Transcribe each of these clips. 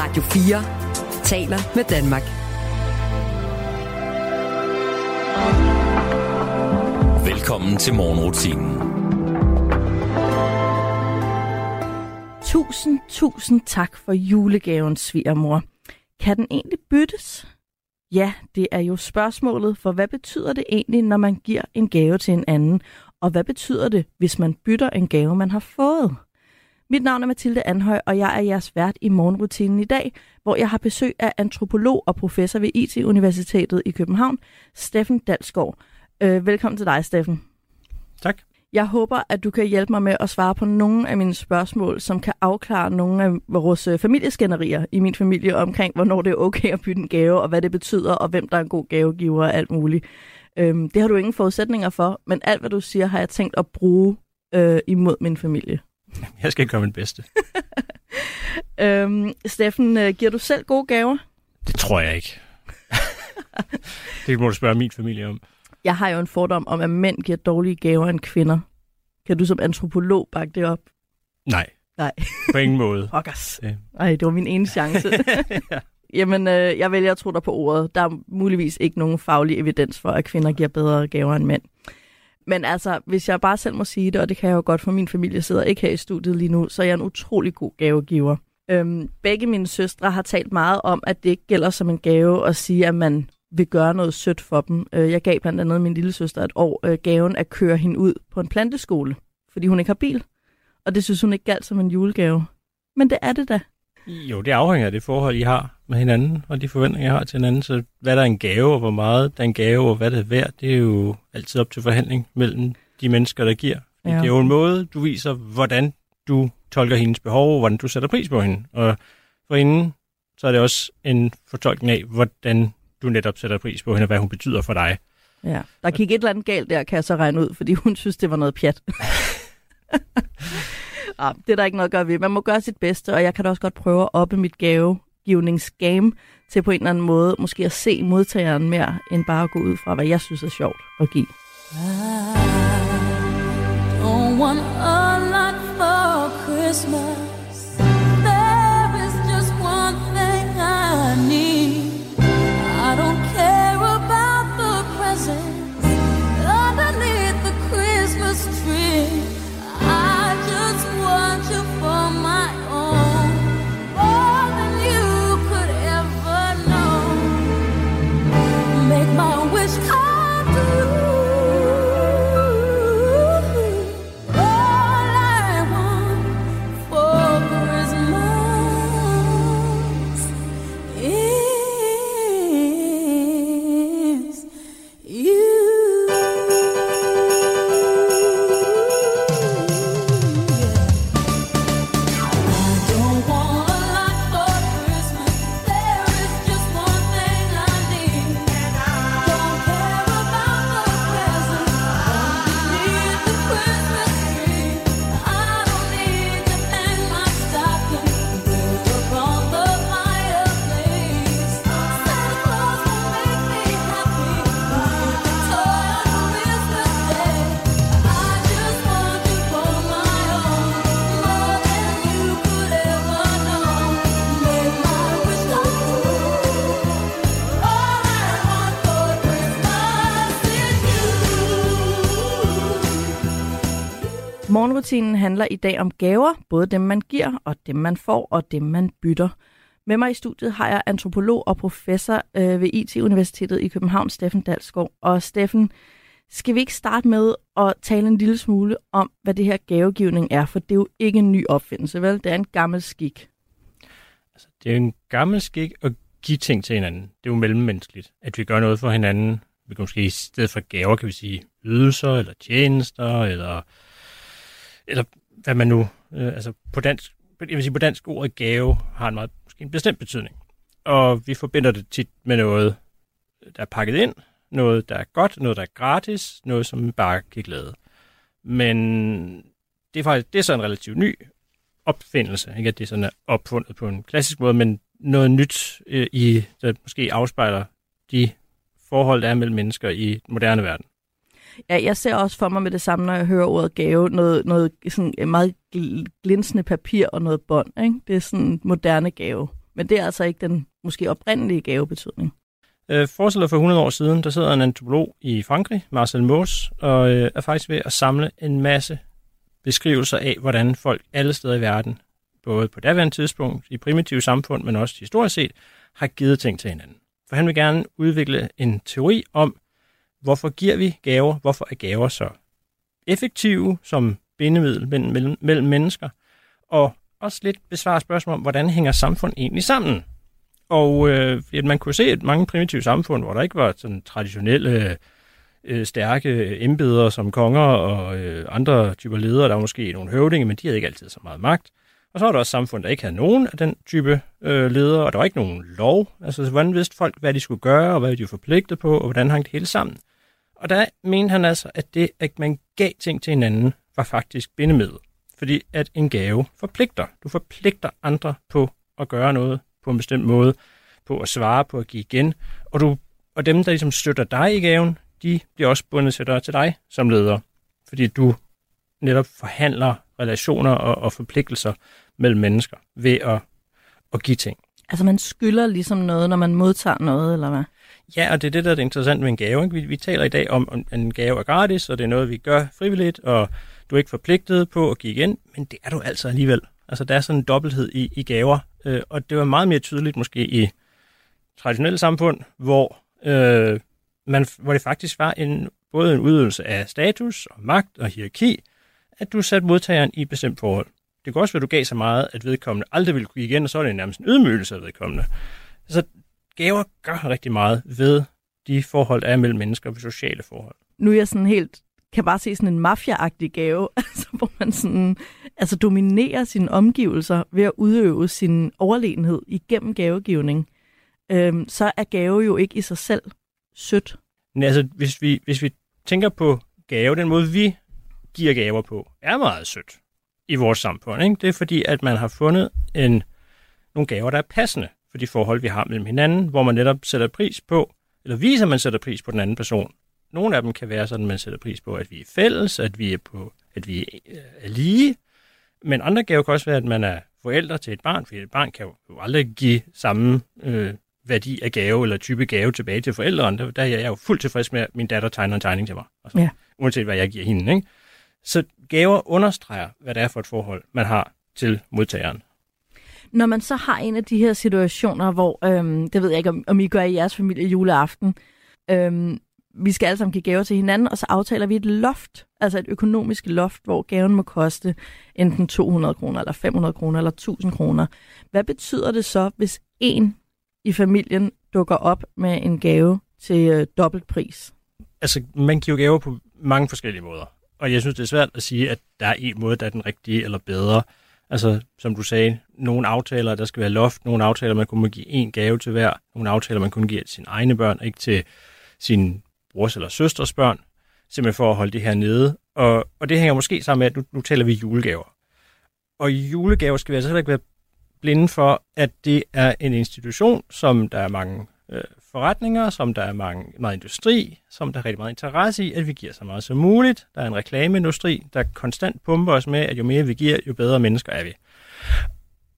Radio 4 taler med Danmark. Velkommen til morgenrutinen. Tusind, tusind tak for julegaven, svigermor. Kan den egentlig byttes? Ja, det er jo spørgsmålet, for hvad betyder det egentlig, når man giver en gave til en anden? Og hvad betyder det, hvis man bytter en gave, man har fået? Mit navn er Mathilde Anhøj, og jeg er jeres vært i morgenrutinen i dag, hvor jeg har besøg af antropolog og professor ved IT-universitetet i København, Steffen Dalsgaard. Øh, velkommen til dig, Steffen. Tak. Jeg håber, at du kan hjælpe mig med at svare på nogle af mine spørgsmål, som kan afklare nogle af vores øh, familieskænderier i min familie omkring, hvornår det er okay at bytte en gave, og hvad det betyder, og hvem der er en god gavegiver og alt muligt. Øhm, det har du ingen forudsætninger for, men alt, hvad du siger, har jeg tænkt at bruge øh, imod min familie. Jeg skal gøre mit bedste. øhm, Steffen, øh, giver du selv gode gaver? Det tror jeg ikke. det må du spørge min familie om. Jeg har jo en fordom om, at mænd giver dårlige gaver end kvinder. Kan du som antropolog bakke det op? Nej. Nej. På ingen måde. Pokkers. Ja. Ej, det var min ene chance. ja. Jamen, øh, jeg vælger at tro dig på ordet. Der er muligvis ikke nogen faglig evidens for, at kvinder giver bedre gaver end mænd. Men altså, hvis jeg bare selv må sige det, og det kan jeg jo godt, for min familie sidder ikke her i studiet lige nu, så er jeg en utrolig god gavegiver. Øhm, begge mine søstre har talt meget om, at det ikke gælder som en gave at sige, at man vil gøre noget sødt for dem. Øh, jeg gav blandt andet min lille søster et år øh, gaven at køre hende ud på en planteskole, fordi hun ikke har bil. Og det synes hun ikke galt som en julegave. Men det er det da. Jo, det afhænger af det forhold, I har med hinanden, og de forventninger, jeg har til hinanden. Så hvad der er en gave, og hvor meget der er en gave, og hvad det er værd, det er jo altid op til forhandling mellem de mennesker, der giver. Ja. Det er jo en måde, du viser, hvordan du tolker hendes behov, og hvordan du sætter pris på hende. Og for hende, så er det også en fortolkning af, hvordan du netop sætter pris på hende, og hvad hun betyder for dig. Ja, der gik et eller andet galt der, kan jeg så regne ud, fordi hun synes, det var noget pjat. ramt. det er der ikke noget at gøre ved. Man må gøre sit bedste, og jeg kan da også godt prøve at oppe mit gavegivningsgame til på en eller anden måde måske at se modtageren mere, end bare at gå ud fra, hvad jeg synes er sjovt at give. I don't want a lot for Christmas. Morgenrutinen handler i dag om gaver, både dem man giver, og dem man får, og dem man bytter. Med mig i studiet har jeg antropolog og professor øh, ved IT-universitetet i København, Steffen Dalsgaard. Og Steffen, skal vi ikke starte med at tale en lille smule om, hvad det her gavegivning er? For det er jo ikke en ny opfindelse, vel? Det er en gammel skik. Altså, det er en gammel skik at give ting til hinanden. Det er jo mellemmenneskeligt, at vi gør noget for hinanden. Vi kan måske i stedet for gaver, kan vi sige ydelser, eller tjenester, eller, eller hvad man nu... Øh, altså på dansk, jeg vil sige, på dansk ordet gave har en meget måske en bestemt betydning. Og vi forbinder det tit med noget, der er pakket ind, noget, der er godt, noget, der er gratis, noget, som bare kan glæde. Men det er faktisk det er så en relativt ny opfindelse. Ikke at det sådan er opfundet på en klassisk måde, men noget nyt øh, i, der måske afspejler de forhold, der er mellem mennesker i den moderne verden. Ja, jeg ser også for mig med det samme, når jeg hører ordet gave, noget, noget sådan øh, meget glinsende papir og noget bånd. Ikke? Det er sådan en moderne gave. Men det er altså ikke den måske oprindelige gavebetydning. Øh, forestil dig for 100 år siden, der sidder en antropolog i Frankrig, Marcel Mauss, og øh, er faktisk ved at samle en masse beskrivelser af, hvordan folk alle steder i verden, både på daværende tidspunkt, i primitive samfund, men også historisk set, har givet ting til hinanden. For han vil gerne udvikle en teori om, hvorfor giver vi gaver, hvorfor er gaver så effektive som bindemiddel mellem, mellem, mellem mennesker, og også lidt besvare spørgsmål om, hvordan hænger samfund egentlig sammen? Og øh, man kunne se, at mange primitive samfund, hvor der ikke var sådan traditionelle, øh, stærke embeder som konger og øh, andre typer ledere, der var måske nogle høvdinge, men de havde ikke altid så meget magt. Og så var der også samfund, der ikke havde nogen af den type øh, ledere, og der var ikke nogen lov. Altså, hvordan vidste folk, hvad de skulle gøre, og hvad de var forpligtet på, og hvordan hang det hele sammen? Og der mente han altså, at det, at man gav ting til hinanden, var faktisk bindemiddel. Fordi at en gave forpligter. Du forpligter andre på at gøre noget på en bestemt måde, på at svare, på at give igen. Og, du, og dem, der ligesom støtter dig i gaven, de bliver også bundet til dig, til dig som leder. Fordi du netop forhandler relationer og, og forpligtelser mellem mennesker ved at, at give ting. Altså man skylder ligesom noget, når man modtager noget, eller hvad? Ja, og det er det, der er det interessant med en gave. Ikke? Vi, vi taler i dag om, at en gave er gratis, og det er noget, vi gør frivilligt, og du er ikke forpligtet på at give igen, men det er du altså alligevel. Altså, der er sådan en dobbelthed i, i gaver, øh, og det var meget mere tydeligt måske i traditionelle samfund, hvor, øh, man, hvor det faktisk var en, både en udøvelse af status og magt og hierarki, at du satte modtageren i et bestemt forhold. Det kunne også være, at du gav så meget, at vedkommende aldrig ville kunne igen, og så er det nærmest en ydmygelse af vedkommende. Så gaver gør rigtig meget ved de forhold, der er mellem mennesker ved sociale forhold. Nu er jeg sådan helt, kan bare se sådan en mafia-agtig gave, altså, hvor man sådan, altså dominerer sine omgivelser ved at udøve sin overlegenhed igennem gavegivning. Øhm, så er gave jo ikke i sig selv sødt. Men altså, hvis vi, hvis vi tænker på gave, den måde vi giver gaver på, er meget sødt i vores samfund. Ikke? Det er fordi, at man har fundet en, nogle gaver, der er passende for de forhold, vi har mellem hinanden, hvor man netop sætter pris på, eller viser, at man sætter pris på den anden person. Nogle af dem kan være sådan, at man sætter pris på, at vi er fælles, at vi er, på, at vi er lige. Men andre gaver kan også være, at man er forældre til et barn, fordi et barn kan jo aldrig give samme øh, værdi af gave eller type gave tilbage til forældrene. Der, der er jeg jo fuldt tilfreds med, at min datter tegner en tegning til mig. Altså, Ja. Uanset hvad jeg giver hende. Ikke? Så gaver understreger, hvad det er for et forhold, man har til modtageren. Når man så har en af de her situationer, hvor, øhm, det ved jeg ikke, om, om I gør i jeres familie juleaften, øhm, vi skal alle sammen give gaver til hinanden, og så aftaler vi et loft, altså et økonomisk loft, hvor gaven må koste enten 200 kroner, eller 500 kroner, eller 1000 kroner. Hvad betyder det så, hvis en i familien dukker op med en gave til øh, dobbelt pris? Altså, man giver gaver på mange forskellige måder. Og jeg synes, det er svært at sige, at der er en måde, der er den rigtige eller bedre. Altså, som du sagde, nogle aftaler, der skal være loft, nogle aftaler, man kun må give en gave til hver, nogle aftaler, man kun giver til sine egne børn, ikke til sin brors eller søsters børn, simpelthen for at holde det her nede. Og, og det hænger måske sammen med, at nu, nu taler vi julegaver. Og julegaver skal vi altså heller ikke være blinde for, at det er en institution, som der er mange øh, forretninger, som der er mange, meget industri, som der er rigtig meget interesse i, at vi giver så meget som muligt. Der er en reklameindustri, der konstant pumper os med, at jo mere vi giver, jo bedre mennesker er vi.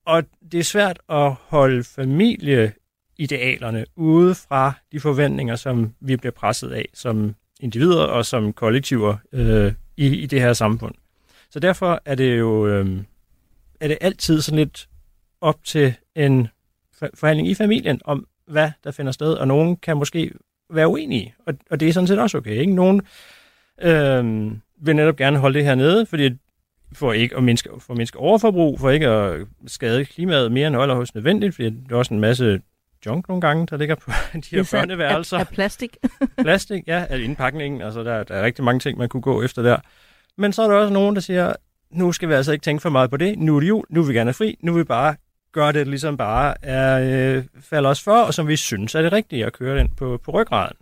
Og det er svært at holde familieidealerne ude fra de forventninger, som vi bliver presset af som individer og som kollektiver øh, i, i det her samfund. Så derfor er det jo øh, er det altid sådan lidt op til en forhandling i familien om, hvad der finder sted, og nogen kan måske være uenige, og, og det er sådan set også okay. Ikke? Nogen øh, vil netop gerne holde det her nede, fordi for ikke at mindske, for at mindske overforbrug, for ikke at skade klimaet mere end allerhøjst nødvendigt, fordi der er også en masse junk nogle gange, der ligger på de her sandt. børneværelser Af, af plastik. plastik, ja, altså indpakningen, altså der, der er rigtig mange ting, man kunne gå efter der. Men så er der også nogen, der siger, nu skal vi altså ikke tænke for meget på det, nu er det jul, nu vil vi gerne have fri, nu vil vi bare gør det, ligesom bare er, øh, falder os for, og som vi synes er det rigtige at køre den på, på ryggraden.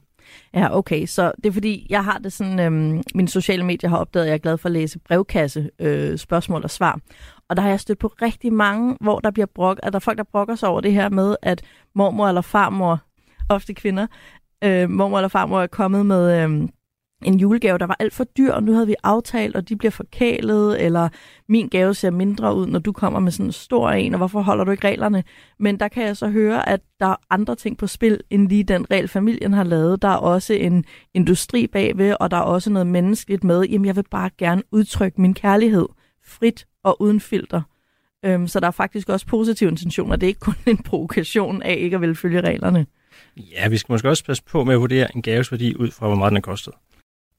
Ja, okay. Så det er fordi, jeg har det sådan, øhm, mine sociale medier har opdaget, at jeg er glad for at læse brevkasse, øh, spørgsmål og svar. Og der har jeg stødt på rigtig mange, hvor der bliver brok, at der er folk, der brokker sig over det her med, at mormor eller farmor, ofte kvinder, øh, mormor eller farmor er kommet med, øh, en julegave, der var alt for dyr, og nu havde vi aftalt, og de bliver forkælet, eller min gave ser mindre ud, når du kommer med sådan en stor en, og hvorfor holder du ikke reglerne? Men der kan jeg så høre, at der er andre ting på spil, end lige den regel, familien har lavet. Der er også en industri bagved, og der er også noget menneskeligt med, jamen jeg vil bare gerne udtrykke min kærlighed frit og uden filter. Øhm, så der er faktisk også positive intentioner. Det er ikke kun en provokation af ikke at ville følge reglerne. Ja, vi skal måske også passe på med at vurdere en gaves værdi ud fra, hvor meget den er kostet.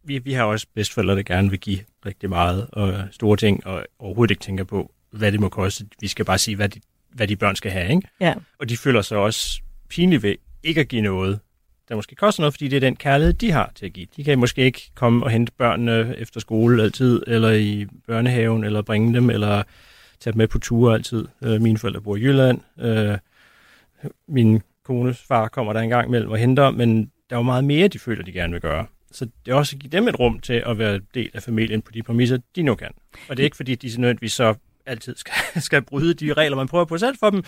Vi, vi har også bedsteforældre, der gerne vil give rigtig meget og store ting, og overhovedet ikke tænker på, hvad det må koste. Vi skal bare sige, hvad de, hvad de børn skal have, ikke? Ja. Og de føler sig også pinligt ved ikke at give noget, der måske koster noget, fordi det er den kærlighed, de har til at give. De kan måske ikke komme og hente børnene efter skole altid, eller i børnehaven, eller bringe dem, eller tage dem med på ture altid. Øh, mine forældre bor i Jylland. Øh, min kones far kommer der en gang imellem og henter, men der er jo meget mere, de føler, de gerne vil gøre. Så det også at give dem et rum til at være del af familien på de præmisser, de nu kan. Og det er ikke fordi, de nødvendigvis så altid skal, skal bryde de regler, man prøver på selv for dem,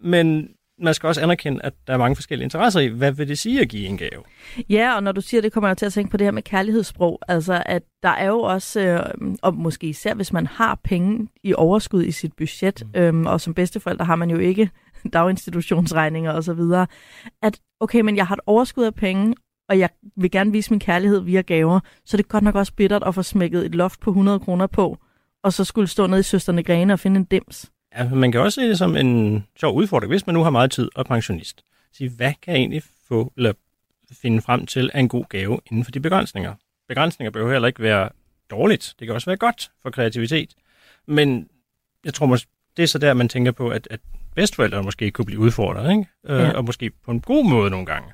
men man skal også anerkende, at der er mange forskellige interesser i, hvad vil det sige at give en gave? Ja, og når du siger det, kommer jeg til at tænke på det her med kærlighedssprog. Altså, at der er jo også, øh, og måske især hvis man har penge i overskud i sit budget, mm. øhm, og som bedsteforældre har man jo ikke daginstitutionsregninger osv., at okay, men jeg har et overskud af penge, og jeg vil gerne vise min kærlighed via gaver, så det er godt nok også bittert at få smækket et loft på 100 kroner på, og så skulle stå nede i Søsterne Grene og finde en dims. Ja, man kan også se det som en sjov udfordring, hvis man nu har meget tid og er pensionist. Sige, hvad kan jeg egentlig få, eller finde frem til af en god gave inden for de begrænsninger? Begrænsninger behøver heller ikke være dårligt. Det kan også være godt for kreativitet. Men jeg tror, mås- det er så der, man tænker på, at, at bedsteforældre måske kunne blive udfordret, ikke? Øh, Ja. og måske på en god måde nogle gange.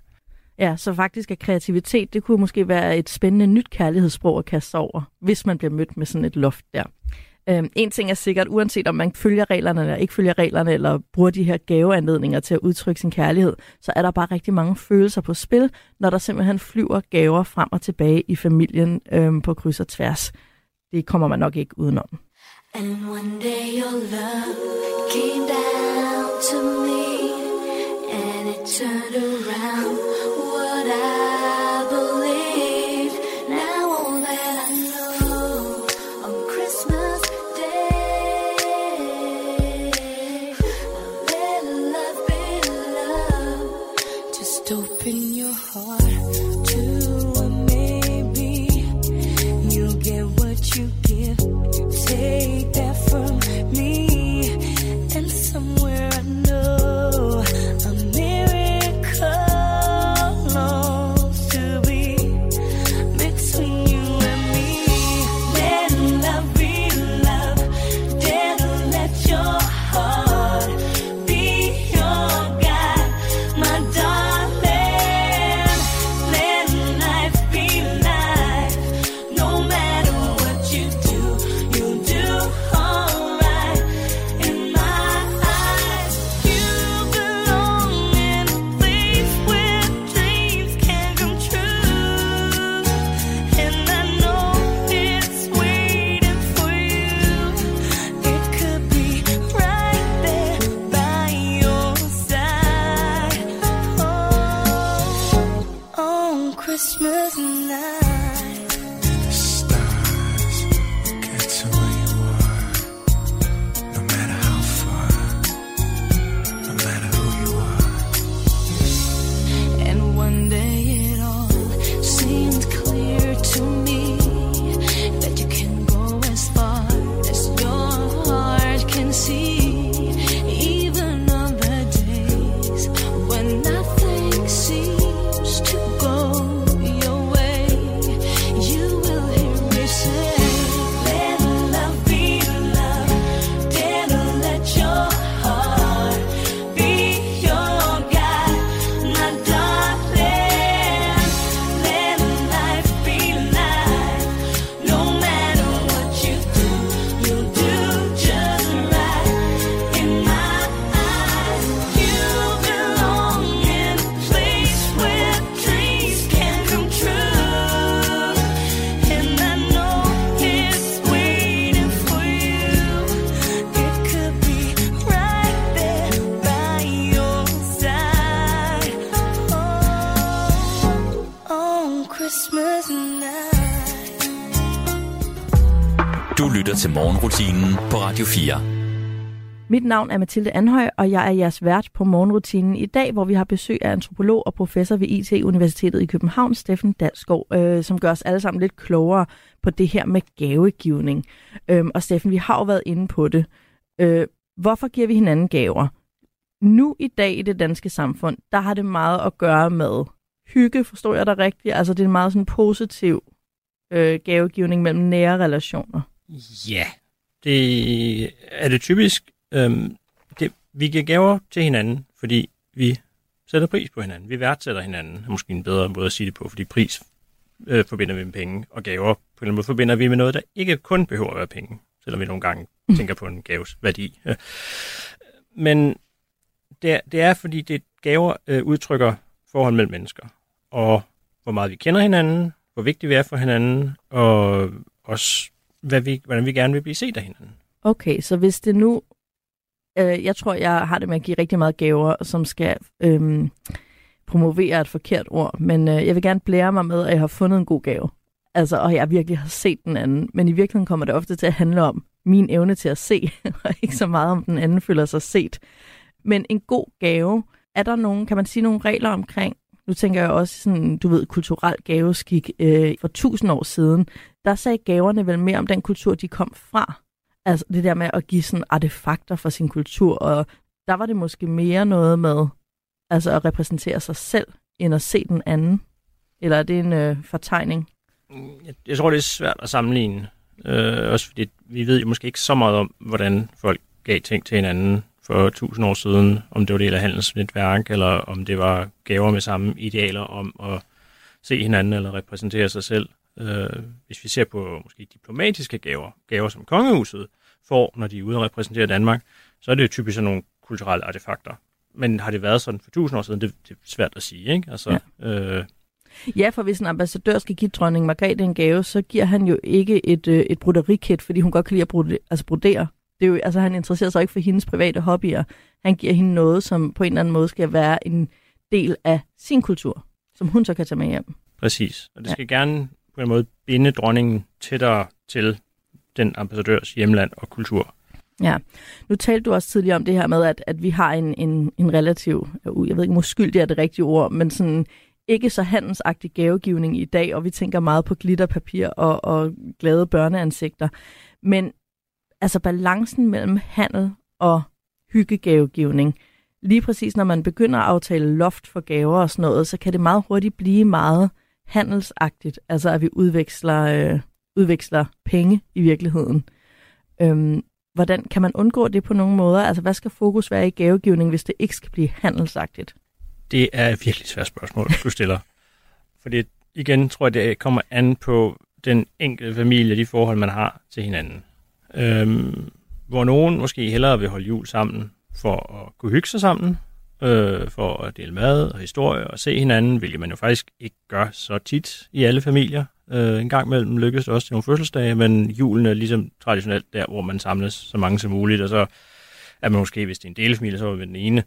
Ja, så faktisk er kreativitet, det kunne måske være et spændende nyt kærlighedssprog at kaste sig over, hvis man bliver mødt med sådan et loft der. Øhm, en ting er sikkert, uanset om man følger reglerne eller ikke følger reglerne, eller bruger de her gaveanledninger til at udtrykke sin kærlighed, så er der bare rigtig mange følelser på spil, når der simpelthen flyver gaver frem og tilbage i familien øhm, på kryds og tværs. Det kommer man nok ikke udenom. And one day your love came down to me, and it turned You til morgenrutinen på Radio 4. Mit navn er Mathilde Anhøj, og jeg er jeres vært på morgenrutinen i dag, hvor vi har besøg af antropolog og professor ved IT-universitetet i København, Steffen Dalsgaard, øh, som gør os alle sammen lidt klogere på det her med gavegivning. Øhm, og Steffen, vi har jo været inde på det. Øh, hvorfor giver vi hinanden gaver? Nu i dag i det danske samfund, der har det meget at gøre med hygge, forstår jeg dig rigtigt? Altså det er en meget sådan positiv øh, gavegivning mellem nære relationer. Ja, det er det typisk. Øhm, det, vi giver gaver til hinanden, fordi vi sætter pris på hinanden. Vi værdsætter hinanden, er måske en bedre måde at sige det på, fordi pris øh, forbinder vi med penge, og gaver på en eller anden måde forbinder vi med noget, der ikke kun behøver at være penge, selvom vi nogle gange tænker på en gaves værdi. Øh, Men det er, det er fordi det gaver øh, udtrykker forhold mellem mennesker, og hvor meget vi kender hinanden, hvor vigtige vi er for hinanden, og også hvad vi, hvordan vi gerne vil blive set af hinanden. Okay, så hvis det nu... Øh, jeg tror, jeg har det med at give rigtig meget gaver, som skal øh, promovere et forkert ord, men øh, jeg vil gerne blære mig med, at jeg har fundet en god gave. Altså, og jeg virkelig har set den anden. Men i virkeligheden kommer det ofte til at handle om min evne til at se, og ikke så meget om den anden føler sig set. Men en god gave, er der nogen, kan man sige nogle regler omkring, nu tænker jeg også sådan, du ved, kulturel gaveskik øh, for tusind år siden, der sagde gaverne vel mere om den kultur, de kom fra. Altså det der med at give sådan artefakter fra sin kultur, og der var det måske mere noget med altså at repræsentere sig selv, end at se den anden. Eller er det en øh, fortegning? Jeg, jeg tror, det er svært at sammenligne. Øh, også fordi vi ved jo måske ikke så meget om, hvordan folk gav ting til hinanden for tusind år siden. Om det var del af handelsnetværk, eller om det var gaver med samme idealer om at se hinanden eller repræsentere sig selv. Øh, hvis vi ser på måske diplomatiske gaver, gaver som kongehuset får, når de er ude og repræsentere Danmark, så er det jo typisk sådan nogle kulturelle artefakter. Men har det været sådan for tusind år siden, det, det er svært at sige, ikke? Altså, ja. øh, Ja, for hvis en ambassadør skal give dronning Margrethe en gave, så giver han jo ikke et, øh, et broderikit, fordi hun godt kan lide at brode, altså brodere. Det er jo, altså, han interesserer sig ikke for hendes private hobbyer. Han giver hende noget, som på en eller anden måde skal være en del af sin kultur, som hun så kan tage med hjem. Præcis. Og det skal ja. gerne på en måde binde dronningen tættere til den ambassadørs hjemland og kultur. Ja, nu talte du også tidligere om det her med, at, at vi har en, en, en relativ, jeg ved ikke, om uskyldig er det rigtige ord, men sådan ikke så handelsagtig gavegivning i dag, og vi tænker meget på glitterpapir og, og glade børneansigter. Men altså balancen mellem handel og hyggegavegivning, lige præcis når man begynder at aftale loft for gaver og sådan noget, så kan det meget hurtigt blive meget handelsagtigt, altså at vi udveksler, øh, udveksler penge i virkeligheden. Øhm, hvordan kan man undgå det på nogle måder? Altså, hvad skal fokus være i gavegivning, hvis det ikke skal blive handelsagtigt? Det er et virkelig svært spørgsmål, du stiller. Fordi igen tror jeg, det kommer an på den enkelte familie, de forhold, man har til hinanden. Øhm, hvor nogen måske hellere vil holde jul sammen for at kunne hygge sig sammen, øh, for at dele mad og historie og se hinanden, hvilket man jo faktisk ikke gør så tit i alle familier. Øh, en gang imellem lykkes det også til nogle fødselsdage, men julen er ligesom traditionelt der, hvor man samles så mange som muligt, og så er man måske, hvis det er en delfamilie, så er man den ene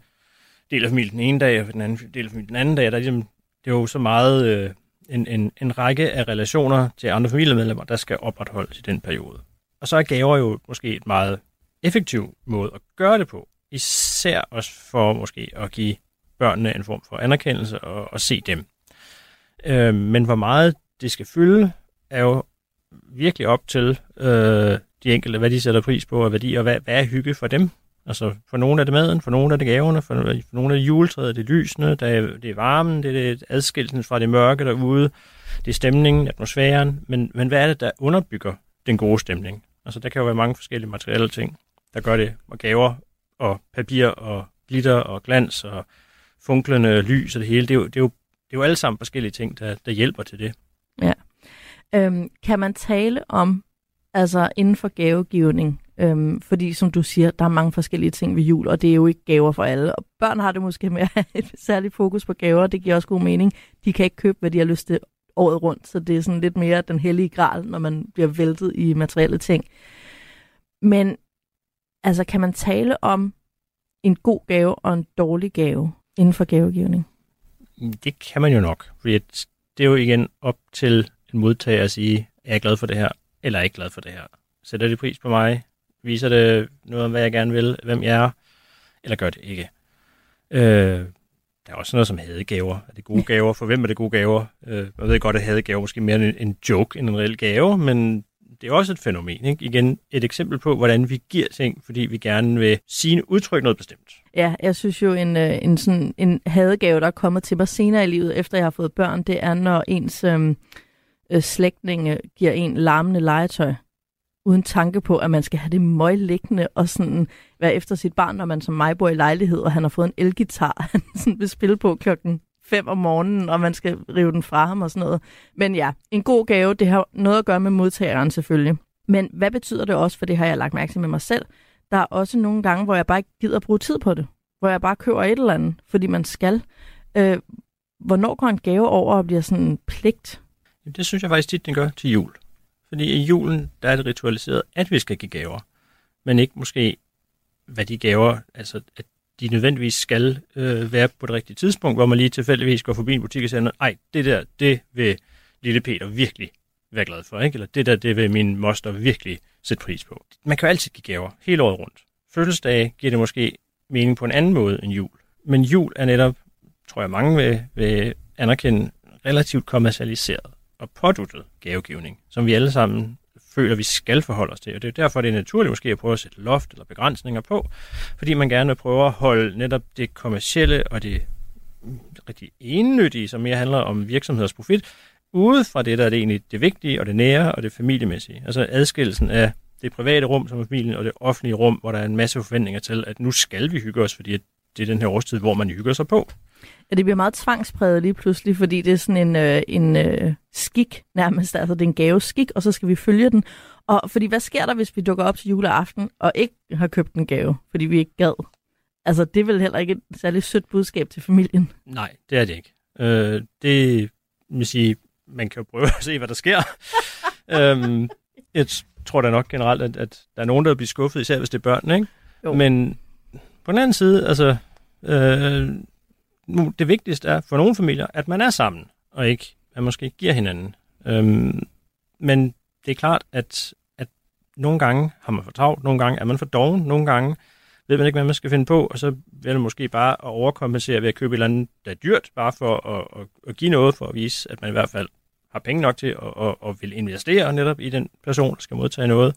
del af familien den ene dag, og den anden del af familien den anden dag. Der er ligesom, det er jo så meget øh, en, en, en række af relationer til andre familiemedlemmer, der skal opretholdes i den periode. Og så er gaver jo måske et meget effektiv måde at gøre det på. Især også for måske at give børnene en form for anerkendelse og, og se dem. Øh, men hvor meget det skal fylde, er jo virkelig op til øh, de enkelte, hvad de sætter pris på, og hvad, de, og hvad, hvad er hygge for dem. Altså for nogle er det maden, for nogle er det gaverne, for, for nogle er det juletræet, det er lysene, det er, det er varmen, det er det adskillelsen fra det mørke derude, det er stemningen, atmosfæren, men, men hvad er det, der underbygger den gode stemning? Altså der kan jo være mange forskellige materielle ting, der gør det, og gaver, og papir, og glitter, og glans, og funklende lys og det hele, det er jo, det er jo, det er jo alle sammen forskellige ting, der, der hjælper til det. Ja. Øhm, kan man tale om, altså inden for gavegivning, øhm, fordi som du siger, der er mange forskellige ting ved jul, og det er jo ikke gaver for alle. Og børn har det måske med at have et særligt fokus på gaver, det giver også god mening. De kan ikke købe, hvad de har lyst til året rundt, så det er sådan lidt mere den hellige gral, når man bliver væltet i materielle ting. Men altså, kan man tale om en god gave og en dårlig gave inden for gavegivning? Det kan man jo nok, fordi det er jo igen op til en modtager at sige, er jeg glad for det her, eller er jeg ikke glad for det her. Sætter de pris på mig? Viser det noget om, hvad jeg gerne vil? Hvem jeg er? Eller gør det ikke? Øh, der er også noget som hadegaver. Er det gode gaver? For hvem er det gode gaver? Øh, jeg ved godt, at hadegaver måske mere en, en joke end en reel gave, men det er også et fænomen. Ikke? Igen et eksempel på, hvordan vi giver ting, fordi vi gerne vil sige udtryk noget bestemt. Ja, jeg synes jo, en, øh, en, sådan, en hadegave, der er kommet til mig senere i livet, efter jeg har fået børn, det er, når ens øhm, øh, slægtninge giver en larmende legetøj, uden tanke på, at man skal have det møgliggende og sådan være efter sit barn, når man som mig bor i lejlighed, og han har fået en elgitar, han sådan vil spille på klokken 5 om morgenen, og man skal rive den fra ham og sådan noget. Men ja, en god gave, det har noget at gøre med modtageren selvfølgelig. Men hvad betyder det også, for det har jeg lagt mærke til med mig selv, der er også nogle gange, hvor jeg bare ikke gider at bruge tid på det. Hvor jeg bare køber et eller andet, fordi man skal. Øh, hvornår går en gave over og bliver sådan en pligt? Jamen, Det synes jeg faktisk tit, den gør til jul. Fordi i julen, der er det ritualiseret, at vi skal give gaver. Men ikke måske, hvad de gaver, altså at de nødvendigvis skal øh, være på det rigtige tidspunkt, hvor man lige tilfældigvis går forbi en butik og siger, nej, det der, det vil lille Peter virkelig være glad for, ikke? Eller det der, det vil min moster virkelig sætte pris på. Man kan jo altid give gaver, hele året rundt. Fødselsdage giver det måske mening på en anden måde end jul. Men jul er netop, tror jeg mange vil, vil anerkende, relativt kommercialiseret og påduttet gavegivning, som vi alle sammen føler, vi skal forholde os til. Og det er derfor, det er naturligt måske at prøve at sætte loft eller begrænsninger på, fordi man gerne vil prøve at holde netop det kommercielle og det rigtig ennyttige, som mere handler om virksomheders profit, ude fra det, der er det egentlig det vigtige og det nære og det familiemæssige. Altså adskillelsen af det private rum som familien og det offentlige rum, hvor der er en masse forventninger til, at nu skal vi hygge os, fordi at det er den her årstid, hvor man hygger sig på. Ja, det bliver meget tvangspræget lige pludselig, fordi det er sådan en, øh, en øh, skik nærmest, altså det er en gaveskik, og så skal vi følge den. Og fordi hvad sker der, hvis vi dukker op til juleaften og ikke har købt en gave, fordi vi ikke gad? Altså det er vel heller ikke et særligt sødt budskab til familien. Nej, det er det ikke. Øh, det vil sige, man kan jo prøve at se, hvad der sker. øhm, jeg tror da nok generelt, at, at der er nogen, der vil blive skuffet, især hvis det er børn, ikke? Jo. Men på den anden side, altså, øh, det vigtigste er for nogle familier, at man er sammen, og ikke at måske giver hinanden. Øhm, men det er klart, at, at nogle gange har man for travlt, nogle gange er man for doven, nogle gange ved man ikke, hvad man skal finde på, og så vil man måske bare at overkompensere ved at købe et eller andet, der er dyrt, bare for at, at, at give noget, for at vise, at man i hvert fald har penge nok til at, at, at vil investere netop i den person, der skal modtage noget.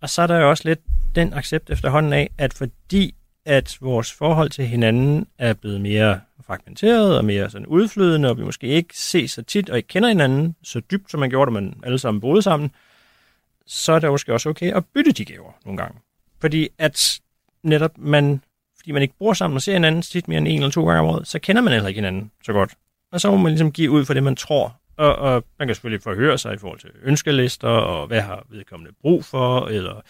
Og så er der jo også lidt den accept efterhånden af, at fordi at vores forhold til hinanden er blevet mere fragmenteret og mere sådan udflydende, og vi måske ikke ses så tit og ikke kender hinanden så dybt, som man gjorde, da man alle sammen boede sammen, så er det måske også okay at bytte de gaver nogle gange. Fordi at netop man, fordi man ikke bor sammen og ser hinanden tit mere end en eller to gange om året, så kender man heller ikke hinanden så godt. Og så må man ligesom give ud for det, man tror. Og, og man kan selvfølgelig forhøre sig i forhold til ønskelister, og hvad har vedkommende brug for, eller...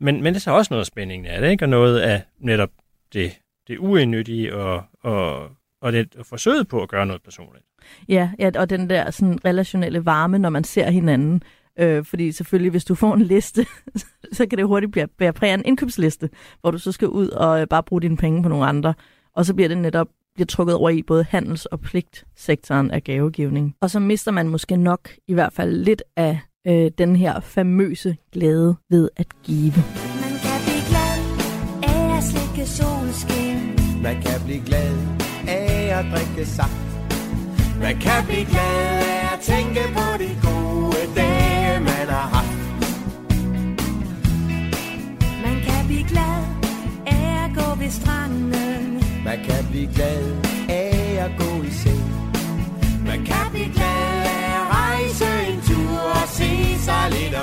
Men, men det er så også noget af spændingen af det, ikke? Og noget af netop det, det uindnyttige og, og, og det forsøget på at gøre noget personligt. Ja, ja og den der sådan relationelle varme, når man ser hinanden. Øh, fordi selvfølgelig, hvis du får en liste, så kan det hurtigt blive bære præg af en indkøbsliste, hvor du så skal ud og øh, bare bruge dine penge på nogle andre. Og så bliver det netop bliver trukket over i både handels- og pligtsektoren af gavegivning. Og så mister man måske nok i hvert fald lidt af øh, den her famøse glæde ved at give. Man kan blive glad af at slikke solskin. Man kan blive glad af at drikke saft. Man kan blive glad af at tænke på de gode dage, man har haft. Man kan blive glad af at gå ved stranden. Man kan blive glad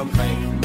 sig lidt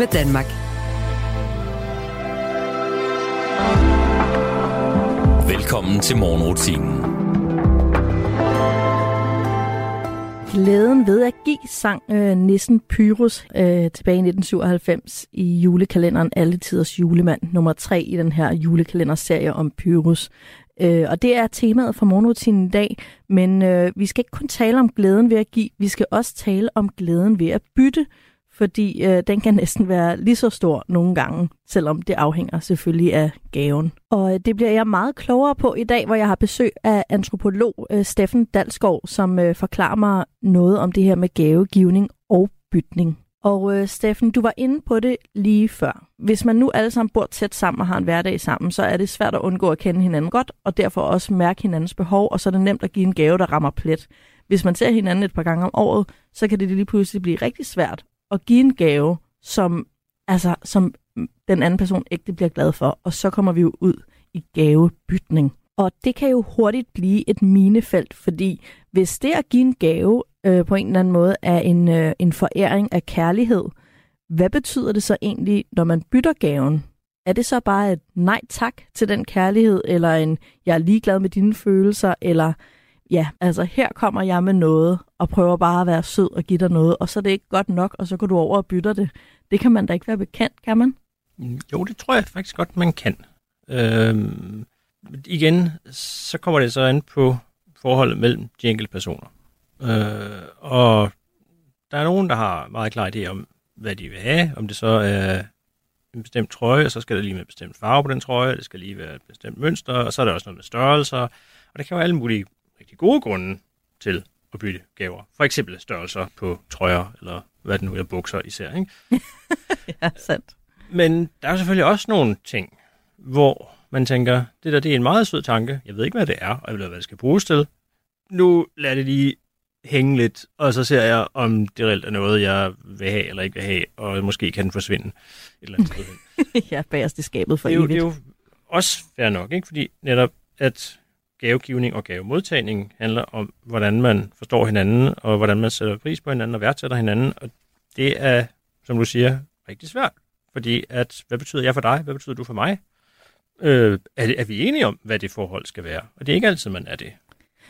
med Danmark. Velkommen til morgenrutinen. Glæden ved at give sang øh, Nissen Pyrus øh, tilbage i 1997 i julekalenderen Alle Tiders Julemand, nummer 3 i den her julekalenderserie om Pyrus. Øh, og det er temaet for morgenrutinen i dag, men øh, vi skal ikke kun tale om glæden ved at give, vi skal også tale om glæden ved at bytte, fordi øh, den kan næsten være lige så stor nogle gange, selvom det afhænger selvfølgelig af gaven. Og øh, det bliver jeg meget klogere på i dag, hvor jeg har besøg af antropolog øh, Steffen Dalskov, som øh, forklarer mig noget om det her med gavegivning og bytning. Og øh, Steffen, du var inde på det lige før. Hvis man nu alle sammen bor tæt sammen og har en hverdag sammen, så er det svært at undgå at kende hinanden godt, og derfor også mærke hinandens behov, og så er det nemt at give en gave, der rammer plet. Hvis man ser hinanden et par gange om året, så kan det lige pludselig blive rigtig svært at give en gave, som, altså, som den anden person ægte bliver glad for, og så kommer vi jo ud i gavebytning. Og det kan jo hurtigt blive et minefelt, fordi hvis det at give en gave øh, på en eller anden måde er en, øh, en foræring af kærlighed, hvad betyder det så egentlig, når man bytter gaven? Er det så bare et nej tak til den kærlighed, eller en jeg er ligeglad med dine følelser, eller ja, altså her kommer jeg med noget, og prøver bare at være sød og give dig noget, og så er det ikke godt nok, og så går du over og bytter det. Det kan man da ikke være bekendt, kan man? Mm, jo, det tror jeg faktisk godt, man kan. Øhm, igen, så kommer det så an på forholdet mellem de enkelte personer. Øh, og der er nogen, der har meget klar idé om, hvad de vil have, om det så er en bestemt trøje, og så skal der lige med en bestemt farve på den trøje, det skal lige være et bestemt mønster, og så er der også noget med størrelser, og der kan jo alle mulige rigtig gode grunde til at bytte gaver. For eksempel størrelser på trøjer, eller hvad det nu er, bukser især. Ikke? Ja, sandt. Men der er jo selvfølgelig også nogle ting, hvor man tænker, det der det er en meget sød tanke. Jeg ved ikke, hvad det er, og jeg ved, hvad det skal bruges til. Nu lader det lige hænge lidt, og så ser jeg, om det reelt er noget, jeg vil have eller ikke vil have, og måske kan den forsvinde et eller andet sted ja, bagerst i skabet for det, er jo, evigt. det er jo også fair nok, ikke? fordi netop at gavegivning og gavemodtagning handler om, hvordan man forstår hinanden, og hvordan man sætter pris på hinanden og værdsætter hinanden, og det er, som du siger, rigtig svært. Fordi at, hvad betyder jeg for dig? Hvad betyder du for mig? Øh, er, det- er vi enige om, hvad det forhold skal være? Og det er ikke altid, man er det.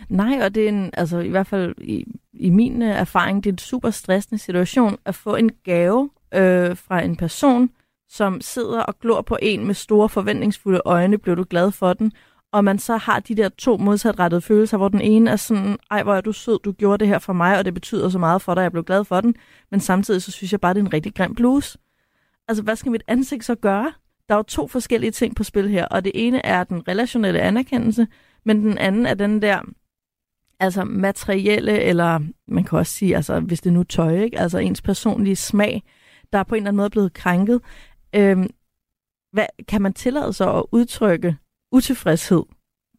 Nej, og det er en, altså i hvert fald i, i min øh, erfaring, det er en super stressende situation at få en gave øh, fra en person, som sidder og glor på en med store forventningsfulde øjne, bliver du glad for den, og man så har de der to modsatrettede følelser, hvor den ene er sådan, ej hvor er du sød, du gjorde det her for mig, og det betyder så meget for dig, jeg blev glad for den, men samtidig så synes jeg bare, det er en rigtig grim bluse. Altså, hvad skal mit ansigt så gøre? Der er jo to forskellige ting på spil her, og det ene er den relationelle anerkendelse, men den anden er den der, altså materielle, eller man kan også sige, altså hvis det nu er tøj, ikke? altså ens personlige smag, der er på en eller anden måde blevet krænket. Øhm, hvad, kan man tillade sig at udtrykke utilfredshed,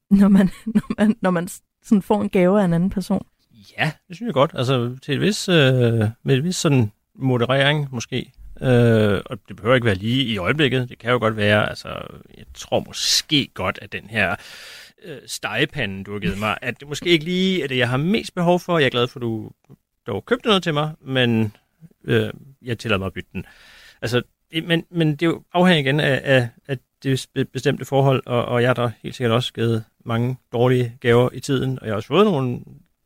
når man, når man, når man sådan får en gave af en anden person? Ja, det synes jeg godt. Altså til et vis, øh, med et vis sådan moderering måske. Øh, og det behøver ikke være lige i øjeblikket. Det kan jo godt være, altså jeg tror måske godt, at den her øh, stegepande, du har givet mig, at det måske ikke lige er det, jeg har mest behov for. Jeg er glad for, at du dog købte noget til mig, men øh, jeg tillader mig at bytte den. Altså, det, men, men det afhænger jo igen af, af, af det be- bestemte forhold, og, og jeg har da helt sikkert også givet mange dårlige gaver i tiden, og jeg har også fået nogle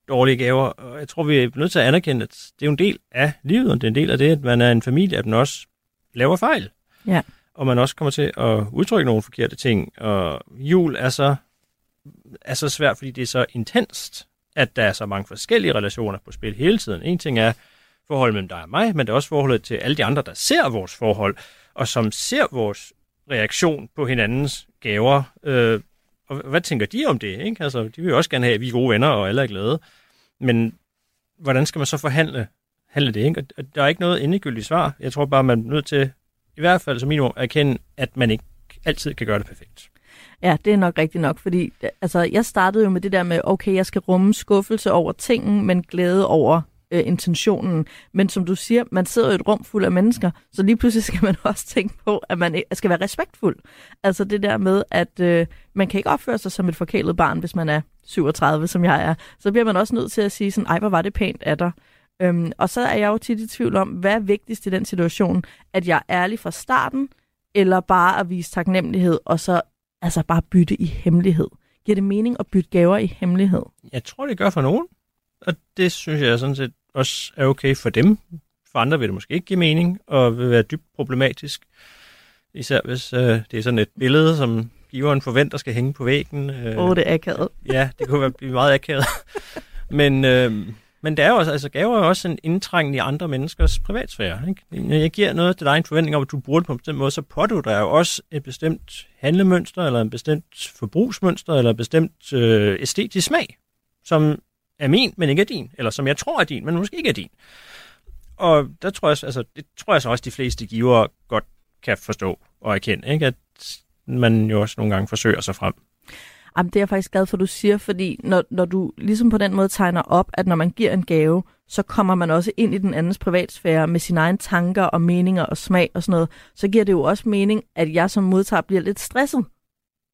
dårlige gaver, og jeg tror, vi er nødt til at anerkende, at det er en del af livet, og det er en del af det, at man er en familie, at man også laver fejl. Ja. Og man også kommer til at udtrykke nogle forkerte ting, og jul er så, er så svært, fordi det er så intenst, at der er så mange forskellige relationer på spil hele tiden. En ting er forholdet mellem dig og mig, men det er også forholdet til alle de andre, der ser vores forhold, og som ser vores reaktion på hinandens gaver. Øh, og hvad tænker de om det? Ikke? Altså, de vil jo også gerne have, at vi er gode venner, og alle er glade. Men hvordan skal man så forhandle handle det? Ikke? Og der er ikke noget endegyldigt svar. Jeg tror bare, man er nødt til, i hvert fald som minimum, at erkende, at man ikke altid kan gøre det perfekt. Ja, det er nok rigtigt nok, fordi altså, jeg startede jo med det der med, okay, jeg skal rumme skuffelse over tingen, men glæde over øh, intentionen. Men som du siger, man sidder i et rum fuld af mennesker, så lige pludselig skal man også tænke på, at man skal være respektfuld. Altså det der med, at øh, man kan ikke opføre sig som et forkælet barn, hvis man er 37, som jeg er. Så bliver man også nødt til at sige sådan, ej, hvor var det pænt af dig. Øhm, og så er jeg jo tit i tvivl om, hvad er vigtigst i den situation? At jeg er ærlig fra starten, eller bare at vise taknemmelighed, og så altså bare bytte i hemmelighed. Giver det mening at bytte gaver i hemmelighed? Jeg tror, det gør for nogen, og det synes jeg sådan set også er okay for dem. For andre vil det måske ikke give mening, og vil være dybt problematisk. Især hvis øh, det er sådan et billede, som giveren forventer skal hænge på væggen. Øh, Åh, oh, det er akavet. Ja, det kunne være blive meget akavet. men, øh, men det er jo også, altså gaver er også en indtrængen i andre menneskers privatsfære. Ikke? Når jeg giver noget til dig en forventning om, at du bruger det på en bestemt måde, så pådutter jeg jo også et bestemt handlemønster, eller en bestemt forbrugsmønster, eller en bestemt øh, æstetisk smag, som er min, men ikke er din, eller som jeg tror er din, men måske ikke er din. Og der tror jeg, altså, det tror jeg så også, de fleste giver godt kan forstå og erkende, ikke? at man jo også nogle gange forsøger sig frem. Jamen, det er jeg faktisk glad for, du siger, fordi når, når du ligesom på den måde tegner op, at når man giver en gave, så kommer man også ind i den andens privatsfære med sine egne tanker og meninger og smag og sådan noget, så giver det jo også mening, at jeg som modtager bliver lidt stresset,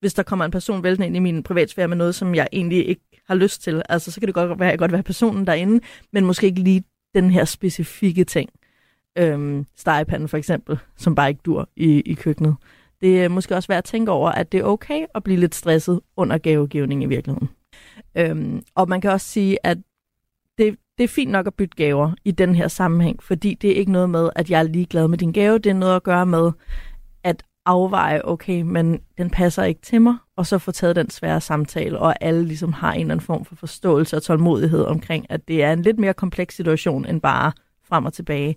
hvis der kommer en person væltende ind i min privatsfære med noget, som jeg egentlig ikke har lyst til. Altså, så kan det godt være, at jeg godt være personen derinde, men måske ikke lige den her specifikke ting. Øhm, stegepanden for eksempel, som bare ikke dur i, i køkkenet. Det er måske også værd at tænke over, at det er okay at blive lidt stresset under gavegivning i virkeligheden. Øhm, og man kan også sige, at det, det er fint nok at bytte gaver i den her sammenhæng, fordi det er ikke noget med, at jeg er ligeglad med din gave. Det er noget at gøre med at afveje, okay, men den passer ikke til mig, og så få taget den svære samtale, og alle ligesom har en eller anden form for forståelse og tålmodighed omkring, at det er en lidt mere kompleks situation end bare frem og tilbage.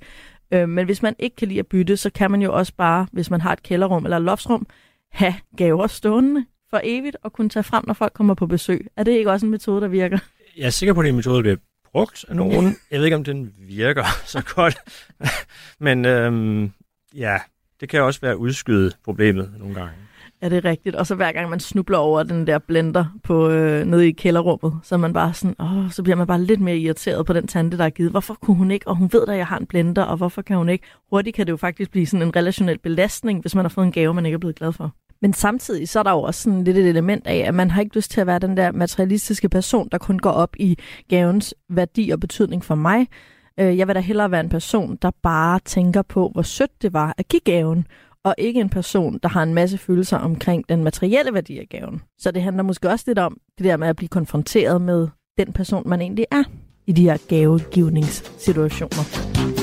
Øh, men hvis man ikke kan lide at bytte, så kan man jo også bare, hvis man har et kælderrum eller et loftsrum, have gaver stående for evigt og kunne tage frem, når folk kommer på besøg. Er det ikke også en metode, der virker? Jeg er sikker på, at en metode bliver brugt af nogen. Jeg ved ikke, om den virker så godt. Men øhm, ja, det kan også være udskyde problemet nogle gange. Ja, det er rigtigt. Og så hver gang man snubler over den der blender på, øh, nede i kælderrummet, så er man bare sådan, åh, så bliver man bare lidt mere irriteret på den tante, der er givet. Hvorfor kunne hun ikke? Og hun ved da, at jeg har en blender, og hvorfor kan hun ikke? Hurtigt kan det jo faktisk blive sådan en relationel belastning, hvis man har fået en gave, man ikke er blevet glad for. Men samtidig så er der jo også sådan lidt et element af, at man har ikke lyst til at være den der materialistiske person, der kun går op i gavens værdi og betydning for mig. Øh, Jeg vil da hellere være en person, der bare tænker på, hvor sødt det var at give gaven, og ikke en person, der har en masse følelser omkring den materielle værdi af gaven. Så det handler måske også lidt om det der med at blive konfronteret med den person, man egentlig er i de her gavegivningssituationer.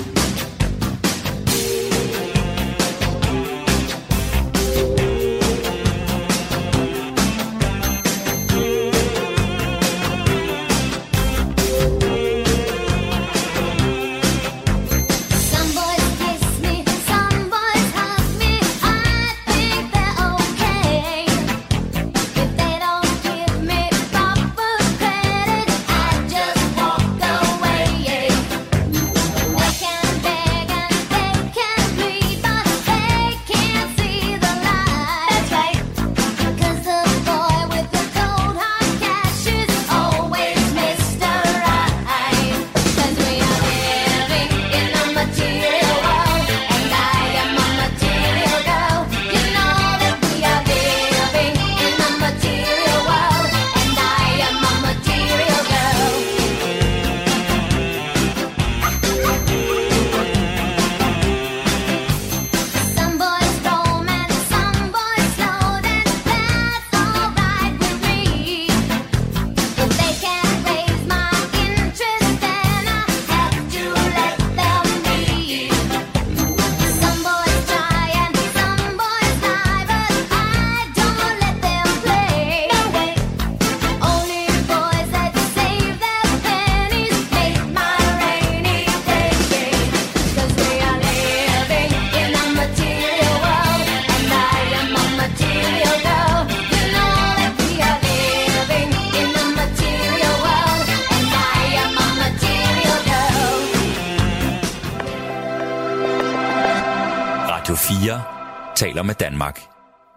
Danmark.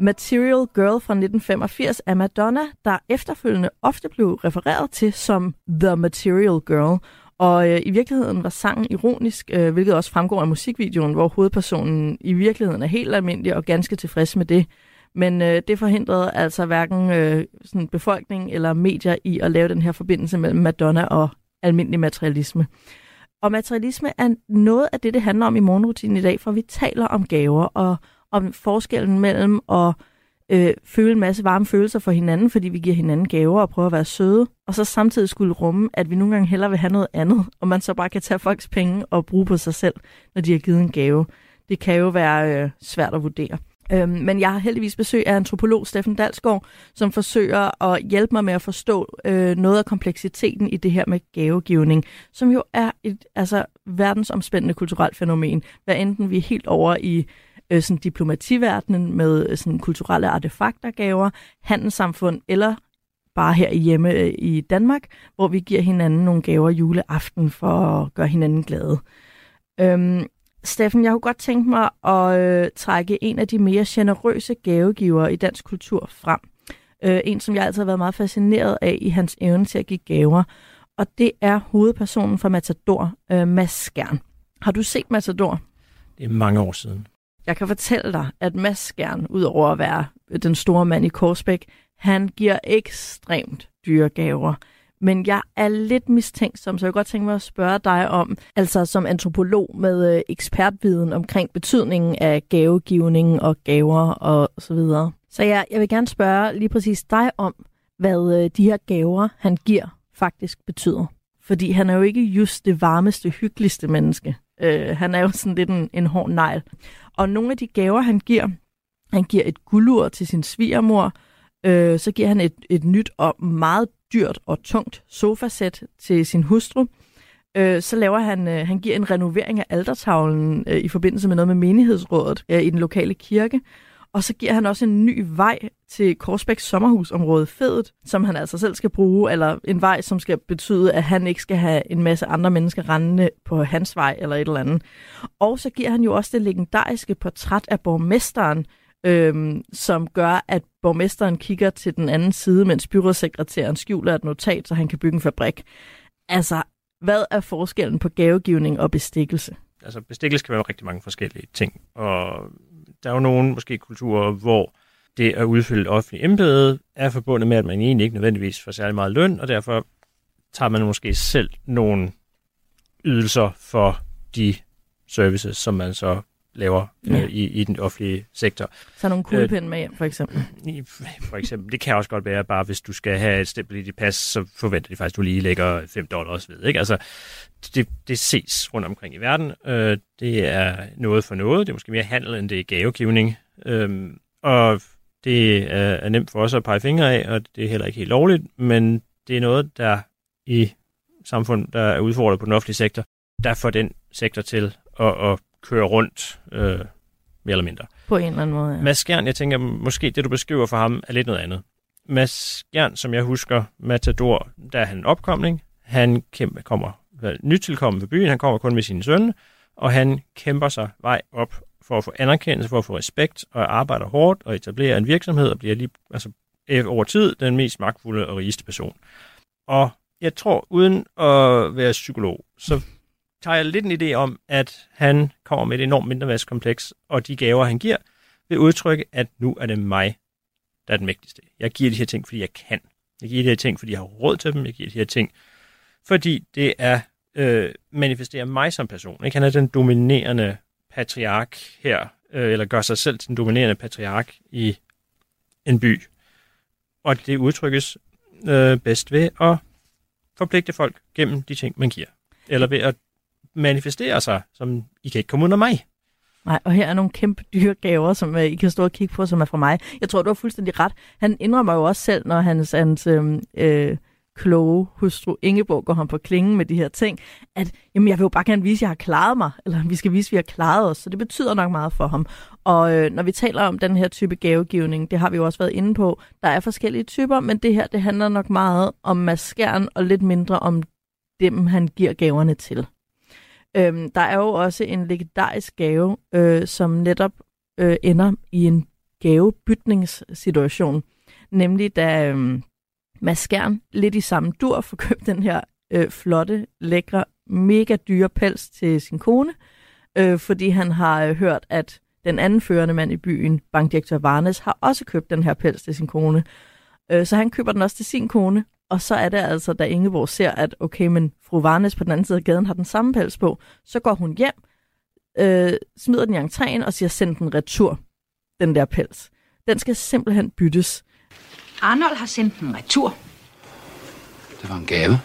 Material Girl fra 1985 af Madonna, der efterfølgende ofte blev refereret til som The Material Girl. Og øh, i virkeligheden var sangen ironisk, øh, hvilket også fremgår af musikvideoen, hvor hovedpersonen i virkeligheden er helt almindelig og ganske tilfreds med det. Men øh, det forhindrede altså hverken øh, sådan befolkning eller medier i at lave den her forbindelse mellem Madonna og almindelig materialisme. Og materialisme er noget af det, det handler om i morgenrutinen i dag, for vi taler om gaver og om forskellen mellem at øh, føle en masse varme følelser for hinanden, fordi vi giver hinanden gaver og prøver at være søde, og så samtidig skulle rumme, at vi nogle gange hellere vil have noget andet, og man så bare kan tage folks penge og bruge på sig selv, når de har givet en gave. Det kan jo være øh, svært at vurdere. Øhm, men jeg har heldigvis besøg af antropolog Steffen Dalsgaard, som forsøger at hjælpe mig med at forstå øh, noget af kompleksiteten i det her med gavegivning, som jo er et altså, verdensomspændende kulturelt fænomen, hvad enten vi er helt over i øh, sådan diplomativerdenen med øh, sådan kulturelle artefakter, gaver, handelssamfund eller bare her hjemme øh, i Danmark, hvor vi giver hinanden nogle gaver juleaften for at gøre hinanden glade. Øhm, Steffen, jeg kunne godt tænke mig at øh, trække en af de mere generøse gavegivere i dansk kultur frem. Øh, en, som jeg altid har været meget fascineret af i hans evne til at give gaver. Og det er hovedpersonen fra Matador, øh, Mads Skjern. Har du set Matador? Det er mange år siden. Jeg kan fortælle dig, at Mads Skjern, udover at være den store mand i Korsbæk, han giver ekstremt dyre gaver. Men jeg er lidt mistænksom, så jeg kunne godt tænke mig at spørge dig om, altså som antropolog med øh, ekspertviden omkring betydningen af gavegivning og gaver og så videre. Så jeg, jeg vil gerne spørge lige præcis dig om, hvad øh, de her gaver, han giver, faktisk betyder. Fordi han er jo ikke just det varmeste, hyggeligste menneske. Øh, han er jo sådan lidt en, en hård negl. Og nogle af de gaver, han giver, han giver et guldur til sin svigermor, øh, så giver han et, et nyt og meget dyrt og tungt sofasæt til sin hustru. Øh, så laver han, øh, han giver en renovering af altertavlen øh, i forbindelse med noget med menighedsrådet øh, i den lokale kirke. Og så giver han også en ny vej til Korsbæks sommerhusområde Fedet, som han altså selv skal bruge, eller en vej, som skal betyde, at han ikke skal have en masse andre mennesker rendende på hans vej eller et eller andet. Og så giver han jo også det legendariske portræt af borgmesteren, øhm, som gør, at borgmesteren kigger til den anden side, mens byrådssekretæren skjuler et notat, så han kan bygge en fabrik. Altså, hvad er forskellen på gavegivning og bestikkelse? Altså bestikkelse kan være rigtig mange forskellige ting, og der er jo nogle måske kulturer, hvor det at udfylde et offentligt embede er forbundet med, at man egentlig ikke nødvendigvis får særlig meget løn, og derfor tager man måske selv nogle ydelser for de services, som man så laver Ja. øh, i, i den offentlige sektor. Så nogle kuglepinde med hjem, for eksempel. For eksempel, det kan også godt være, bare hvis du skal have et stempel i dit pas, så forventer de faktisk, at du lige lægger 5 dollars ved. Ikke? Altså, det, det ses rundt omkring i verden. Øh, det er noget for noget. Det er måske mere handel, end det er gavegivning. Øh, og det er, er nemt for os at pege fingre af, og det er heller ikke helt lovligt, men det er noget, der i samfund, der er udfordret på den offentlige sektor, der får den sektor til at, at køre rundt, øh, mere eller mindre. På en eller anden måde, ja. Mads Skjern, jeg tænker, måske det, du beskriver for ham, er lidt noget andet. Mads Skjern, som jeg husker, Matador, der er han en opkomling. Han kæmper, kommer nytilkommen ved byen, han kommer kun med sine sønne, og han kæmper sig vej op for at få anerkendelse, for at få respekt, og arbejder hårdt og etablerer en virksomhed, og bliver lige, altså, over tid den mest magtfulde og rigeste person. Og jeg tror, uden at være psykolog, så tager jeg lidt en idé om, at han kommer med et enormt mindreværdskompleks, og de gaver, han giver, vil udtrykke, at nu er det mig, der er den mægtigste. Jeg giver de her ting, fordi jeg kan. Jeg giver de her ting, fordi jeg har råd til dem. Jeg giver de her ting, fordi det er øh, manifesterer mig som person. Ikke? Han er den dominerende patriark her, øh, eller gør sig selv til den dominerende patriark i en by. Og det udtrykkes øh, bedst ved at forpligte folk gennem de ting, man giver. Eller ved at manifesterer sig, som I kan ikke komme under mig. Nej, og her er nogle kæmpe dyre gaver, som uh, I kan stå og kigge på, som er fra mig. Jeg tror, du har fuldstændig ret. Han indrømmer jo også selv, når hans, hans øh, øh, kloge hustru Ingeborg går ham på klingen med de her ting, at jamen, jeg vil jo bare gerne vise, at jeg har klaret mig, eller vi skal vise, at vi har klaret os. Så det betyder nok meget for ham. Og øh, når vi taler om den her type gavegivning, det har vi jo også været inde på, der er forskellige typer, men det her, det handler nok meget om maskeren og lidt mindre om dem, han giver gaverne til. Øhm, der er jo også en legendarisk gave, øh, som netop øh, ender i en gavebytningssituation. Nemlig da øh, Mads Skjern lidt i samme dur får købt den her øh, flotte, lækre, mega dyre pels til sin kone, øh, fordi han har øh, hørt, at den anden førende mand i byen, bankdirektør Varnes, har også købt den her pels til sin kone. Øh, så han køber den også til sin kone, og så er det altså, da Ingeborg ser, at okay, men fru Varnes på den anden side af gaden har den samme pels på, så går hun hjem, øh, smider den i entréen og siger, send den retur, den der pels. Den skal simpelthen byttes. Arnold har sendt den retur. Det var en gave.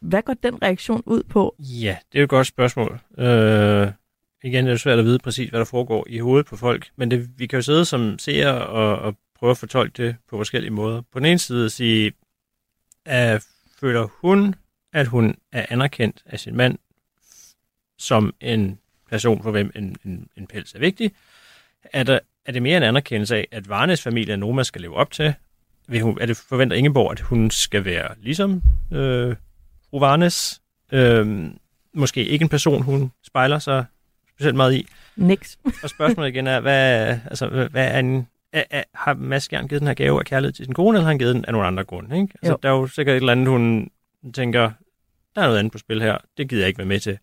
Hvad går den reaktion ud på? Ja, det er jo et godt spørgsmål. Øh, igen, det er svært at vide præcis, hvad der foregår i hovedet på folk, men det, vi kan jo sidde som seere og, og prøve at fortolke det på forskellige måder. På den ene side at sige, at føler hun, at hun er anerkendt af sin mand som en person, for hvem en, en, en pels er vigtig? Er, der, er det mere en anerkendelse af, at Varnes familie er nogen, man skal leve op til? Vil hun, er det forventer Ingeborg, at hun skal være ligesom øh, fru Varnes? Øh, måske ikke en person, hun spejler sig specielt meget i. Niks. Og spørgsmålet igen er, hvad, altså, hvad er en, er, er, har Mads Gjern givet den her gave af kærlighed til sin kone, eller har han givet den af nogle andre grunde? Ikke? Altså, Jo. der er jo sikkert et eller andet, hun tænker, der er noget andet på spil her, det gider jeg ikke være med til.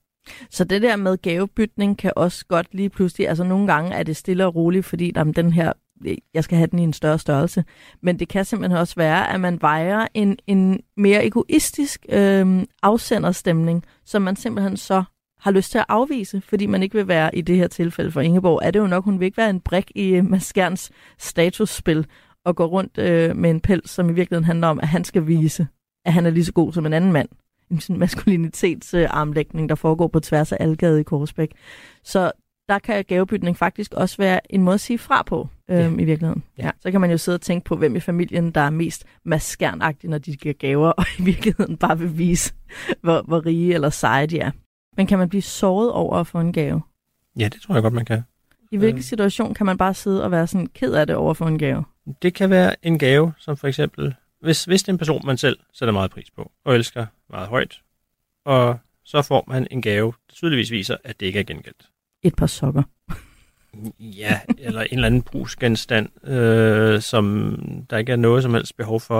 Så det der med gavebytning kan også godt lige pludselig, altså nogle gange er det stille og roligt, fordi jamen, den her, jeg skal have den i en større størrelse. Men det kan simpelthen også være, at man vejer en, en mere egoistisk øh, afsenderstemning, som man simpelthen så har lyst til at afvise, fordi man ikke vil være i det her tilfælde for Ingeborg, er det jo nok, hun vil ikke være en brik i øh, Mads Gerns statusspil og gå rundt øh, med en pels, som i virkeligheden handler om, at han skal vise, at han er lige så god som en anden mand. En sådan maskulinitetsarmlægning, der foregår på tværs af Algade i Korsbæk. Så der kan gavebytning faktisk også være en måde at sige fra på, øhm, i virkeligheden. Ja. Ja. Så kan man jo sidde og tænke på, hvem i familien, der er mest maskernagtig, når de giver gaver, og i virkeligheden bare vil vise, hvor, hvor rige eller seje de er. Men kan man blive såret over at få en gave? Ja, det tror jeg godt, man kan. I hvilken Øhm. situation kan man bare sidde og være sådan ked af det over få en gave? Det kan være en gave, som for eksempel, hvis, hvis det er en person, man selv sætter meget pris på, og elsker meget højt, og så får man en gave, der tydeligvis viser, at det ikke er gengældt. Et par sokker. Ja, eller en eller anden brugsgenstand, øh, som der ikke er noget som helst behov for.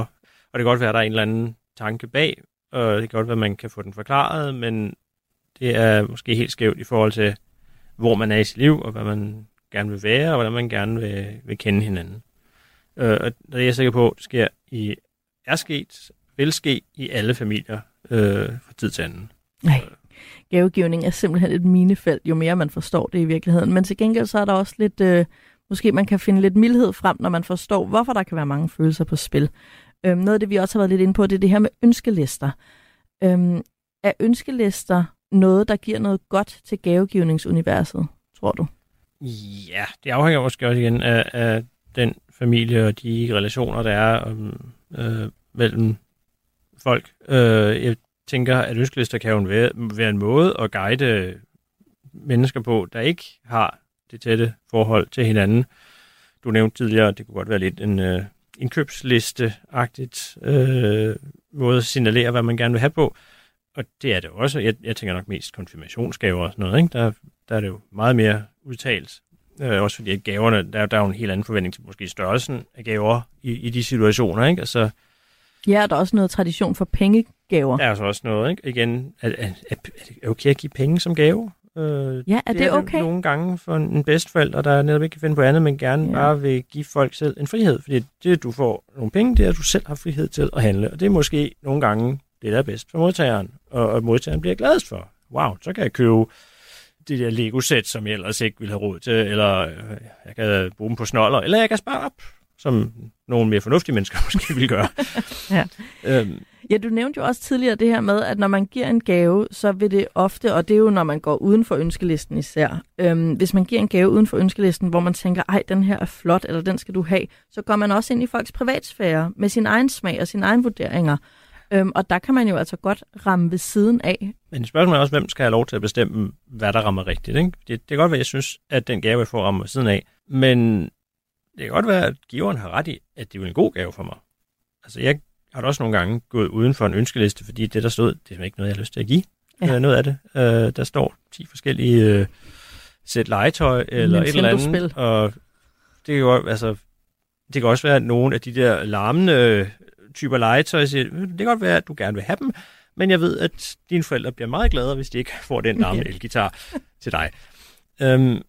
Og det kan godt være, at der er en eller anden tanke bag, og det kan godt være, at man kan få den forklaret, men det er måske helt skævt i forhold til, hvor man er i sit liv, og hvad man gerne vil være, og hvordan man gerne vil, vil kende hinanden. Øh, og det er jeg sikker på, det sker i, er sket, vil ske i alle familier øh, fra tid til anden. Nej. Gavegivning er simpelthen et minefelt, jo mere man forstår det i virkeligheden. Men til gengæld så er der også lidt, øh, måske man kan finde lidt mildhed frem, når man forstår, hvorfor der kan være mange følelser på spil. Øhm, noget af det, vi også har været lidt inde på, det er det her med ønskelister. Øhm, er ønskelister noget, der giver noget godt til gavegivningsuniverset, tror du? Ja, det afhænger måske også igen af, af den familie og de relationer, der er um, øh, mellem folk. Øh, jeg tænker, at ønskelister kan jo være, være en måde at guide øh, mennesker på, der ikke har det tætte forhold til hinanden. Du nævnte tidligere, det kunne godt være lidt en øh, indkøbsliste-agtigt øh, måde at signalere, hvad man gerne vil have på. Og det er det også. Jeg, jeg tænker nok mest konfirmationsgaver og sådan noget. Ikke? Der, der er det jo meget mere udtalt. Øh, også fordi at gaverne, der, der er jo en helt anden forventning til måske størrelsen af gaver i, i de situationer. Ikke? Altså, Ja, der er også noget tradition for pengegaver. der er så også noget, ikke? Igen, er, er, er, er det okay at give penge som gave? Øh, Ja, er det, er okay? nogle gange for en, bedstforælder, der netop ikke kan finde på andet, men gerne ja. bare vil give folk selv en frihed. Fordi det, du får nogle penge, det er, at du selv har frihed til at handle. Og det er måske nogle gange det, der er bedst for modtageren. Og, og modtageren bliver gladest for. Wow, så kan jeg købe det der Lego-sæt, som jeg ellers ikke ville have råd til, eller øh, jeg kan bruge dem på snoller, eller jeg kan spare op, som nogle mere fornuftige mennesker måske vil gøre. Ja. øhm, Ja, du nævnte jo også tidligere det her med, at når man giver en gave, så vil det ofte, og det er jo når man går uden for ønskelisten især, øhm, hvis man giver en gave uden for ønskelisten, hvor man tænker, ej, den her er flot, eller den skal du have, så går man også ind i folks privatsfære med sin egen smag og sine egne vurderinger. Øhm, og der kan man jo altså godt ramme ved siden af. Men spørgsmålet er også, hvem skal have lov til at bestemme, hvad der rammer rigtigt. Ikke? Det, det kan godt være, at jeg synes, at den gave, jeg får, rammer ved siden af. Men det kan godt være, at giveren har ret i, at det er en god gave for mig. Altså, jeg har da også nogle gange gået uden for en ønskeliste, fordi det, der stod, det er ikke noget, jeg har lyst til at give. Ja. Ja. noget af det. Øh, der står 10 forskellige øh, sæt legetøj eller et eller andet. Og det kan, godt, altså, det kan også være, at nogle af de der larmende øh, typer legetøj siger, "Øh, det kan godt være, at du gerne vil have dem, men jeg ved, at dine forældre bliver meget glade, hvis de ikke får den Ja. elgitar til dig. Øhm,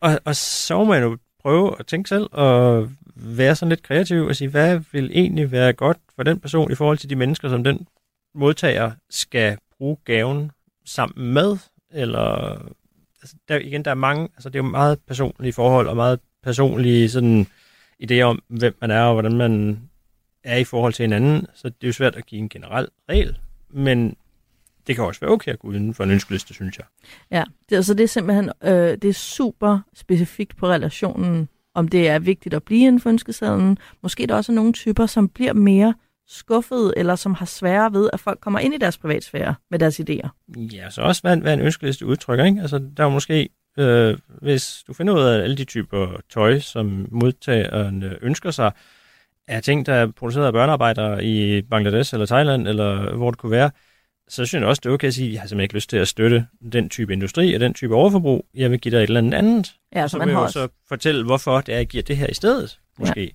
og, og så må man jo prøve at tænke selv, og være sådan lidt kreativ og sige, hvad vil egentlig være godt for den person i forhold til de mennesker, som den modtager skal bruge gaven sammen med, eller altså, der, igen, der er mange, altså det er jo meget personlige forhold og meget personlige sådan idéer om, hvem man er og hvordan man er i forhold til hinanden, så det er jo svært at give en generel regel, men det kan også være okay at gå uden for en ønskeliste, synes jeg. Ja, det, altså det er simpelthen øh, det er super specifikt på relationen, om det er vigtigt at blive inden for ønskesedlen. Måske er der også nogle typer, som bliver mere skuffede, eller som har sværere ved, at folk kommer ind i deres privatsfære med deres idéer. Ja, så også hvad, hvad en ønskeliste udtrykker, ikke? Altså, der er måske, øh, hvis du finder ud af alle de typer tøj, som modtageren ønsker sig, er ting, der er produceret af børnearbejdere i Bangladesh eller Thailand, eller hvor det kunne være, så synes jeg også, det er okay at sige, at jeg har simpelthen ikke lyst til at støtte den type industri og den type overforbrug. Jeg vil give dig et eller andet andet. Ja, så så man vil jeg har jo også- så fortælle, hvorfor det er, jeg giver det her i stedet, måske. Ja.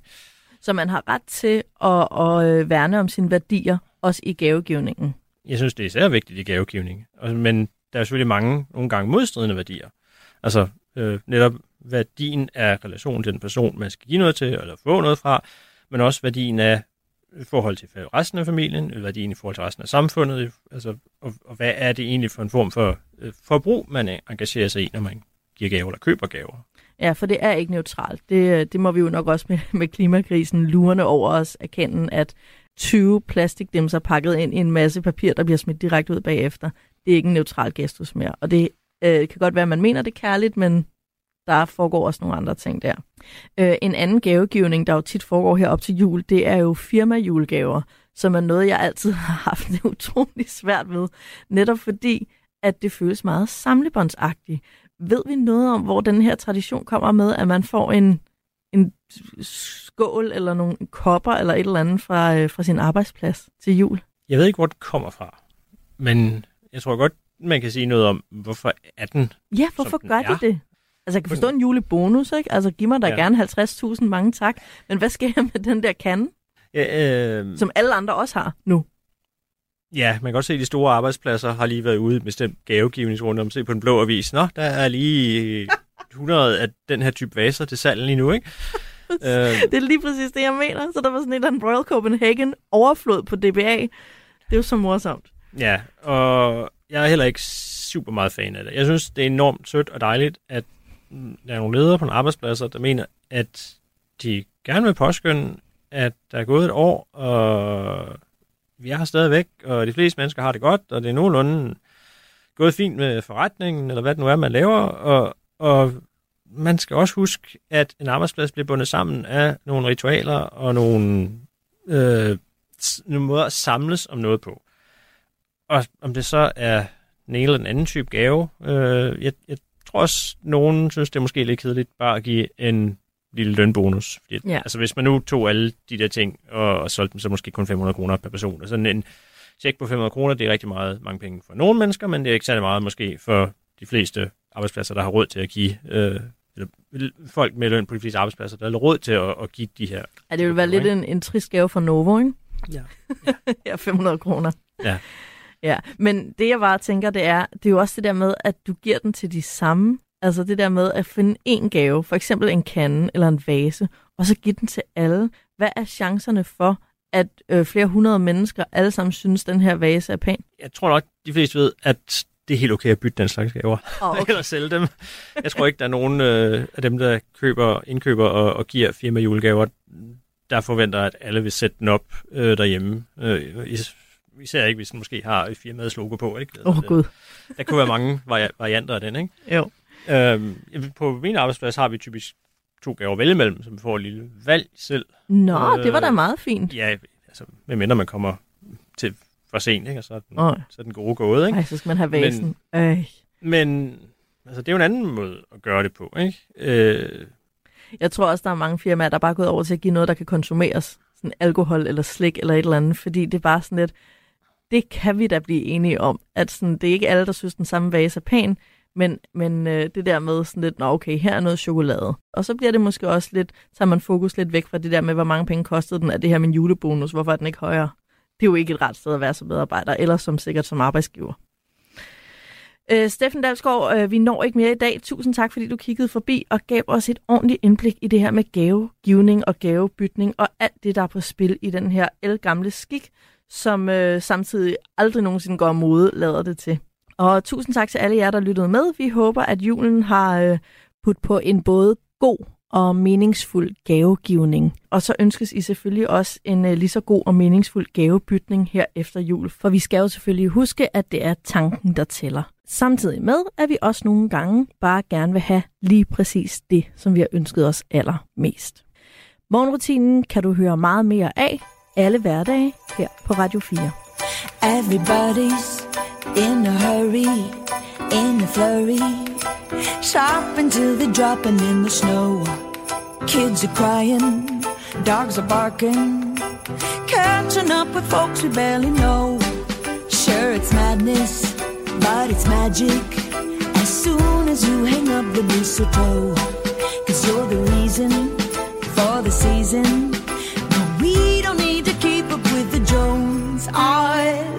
Så man har ret til at, at øh, værne om sine værdier, også i gavegivningen. Jeg synes, det er især vigtigt i gavegivning. Men der er selvfølgelig mange, nogle gange modstridende værdier. Altså øh, netop værdien af relationen til den person, man skal give noget til, eller få noget fra, men også værdien af i forhold til resten af familien, værdien i forhold til resten af samfundet, altså, og, og hvad er det egentlig for en form for øh, forbrug, man engagerer sig i, når man giver gaver eller køber gaver. Ja, for det er ikke neutralt. Det, øh, det må vi jo nok også med, med klimakrisen lurende over os erkende, at 20 plastikdimser pakket ind i en masse papir, der bliver smidt direkte ud bagefter, det er ikke en neutral gestus mere. Og det øh, kan godt være, at man mener det kærligt, men der foregår også nogle andre ting der. Øh, en anden gavegivning, der jo tit foregår her op til jul, det er jo firma-julegaver, som er noget, jeg altid har haft det utrolig svært ved. Netop fordi, at det føles meget samlebåndsagtigt. Ved vi noget om, hvor den her tradition kommer med, at man får en, en skål eller nogle kopper eller et eller andet fra, øh, fra sin arbejdsplads til jul? Jeg ved ikke, hvor det kommer fra, men jeg tror godt, man kan sige noget om, hvorfor er den Ja, hvorfor gør de det? Altså, jeg kan forstå en julebonus, ikke? Altså, giv mig da Ja. gerne 50.000, mange tak. Men hvad sker der med den der kande, Ja, øh, som alle andre også har nu? ja, man kan godt se, at de store arbejdspladser har lige været ude et bestemt gavegivningsrunde om se på den blå avis. Nå, der er lige 100 af den her type vaser til salg lige nu, ikke? øh, Det er lige præcis det, jeg mener. Så der var sådan et eller andet Royal Copenhagen overflod på DBA. Det er jo så morsomt. ja, og jeg er heller ikke super meget fan af det. Jeg synes, det er enormt sødt og dejligt, at der er nogle ledere på nogle arbejdspladser, der mener, at de gerne vil påskynde, at der er gået et år, og vi er her stadigvæk, og de fleste mennesker har det godt, og det er nogenlunde gået fint med forretningen, eller hvad det nu er, man laver, og, og man skal også huske, at en arbejdsplads bliver bundet sammen af nogle ritualer og nogle, øh, nogle måder at samles om noget på. Og om det så er den ene eller den anden type gave, øh, jeg, jeg tror også, nogen synes, det er måske lidt kedeligt bare at give en lille lønbonus. Fordi, Ja. Altså hvis man nu tog alle de der ting og, og solgte dem, så måske kun 500 kroner per person. Og sådan en check på 500 kroner, det er rigtig meget mange penge for nogle mennesker, men det er ikke særlig meget måske for de fleste arbejdspladser, der har råd til at give, øh, eller folk med løn på de fleste arbejdspladser, der har råd til at, at give de her. Ja, det vil være lidt en, en trist gave for Novo, ikke? Ja. ja, 500 kroner. Ja. Ja, men det jeg bare tænker, det er, det er jo også det der med, at du giver den til de samme. Altså det der med at finde en gave, for eksempel en kande eller en vase, og så give den til alle. Hvad er chancerne for, at øh, flere hundrede mennesker alle sammen synes, den her vase er pæn? Jeg tror nok, de fleste ved, at det er helt okay at bytte den slags gaver. Oh, okay. eller sælge dem. Jeg tror ikke, der er nogen øh, af dem, der køber, indkøber og, og giver firma julegaver, der forventer, at alle vil sætte den op øh, derhjemme. Øh, især ikke, hvis den måske har firmaets logo på. Ikke? Åh oh, gud. Der kunne være mange vari- varianter af den. Ikke? Jo. Øhm, på min arbejdsplads har vi typisk to gaver vælge imellem, så vi får et lille valg selv. Nå, det var da Øh, meget fint. Ja, altså, medmindre man kommer til for sent, ikke? og så er den, Åh. så er den gode gået. Ikke? Ej, så skal man have vasen. Men... Men altså, det er jo en anden måde at gøre det på, ikke? Øh, Jeg tror også, der er mange firmaer, der bare er gået over til at give noget, der kan konsumeres. Sådan alkohol eller slik eller et eller andet. Fordi det er bare sådan lidt, det kan vi da blive enige om. At sådan, det er ikke alle, der synes, den samme vase er pæn. Men, men øh, det der med sådan lidt, nå okay, her er noget chokolade. Og så bliver det måske også lidt, så man fokus lidt væk fra det der med, hvor mange penge kostede den, er det her min julebonus, hvorfor er den ikke højere? Det er jo ikke et ret sted at være som medarbejder, eller som sikkert som arbejdsgiver. Øh, Steffen Dalsgaard, øh, vi når ikke mere i dag. Tusind tak, fordi du kiggede forbi og gav os et ordentligt indblik i det her med gavegivning og gavebytning og alt det, der er på spil i den her elgamle skik, som øh, samtidig aldrig nogensinde går mode, lader det til. Og tusind tak til alle jer, der lyttede med. Vi håber, at julen har øh, puttet på en både god og meningsfuld gavegivning. Og så ønskes I selvfølgelig også en øh, lige så god og meningsfuld gavebytning her efter jul. For vi skal jo selvfølgelig huske, at det er tanken, der tæller. Samtidig med, at vi også nogle gange bare gerne vil have lige præcis det, som vi har ønsket os allermest. Morgenrutinen kan du høre meget mere af alle hverdage her på Radio 4. Everybody's in a hurry, in a flurry. Shop until they're dropping in the snow. Kids are crying, dogs are barking. Catching up with folks we barely know. Sure, it's madness, but it's magic. As soon as you hang up the mistletoe, cause you're the reason for the season. I.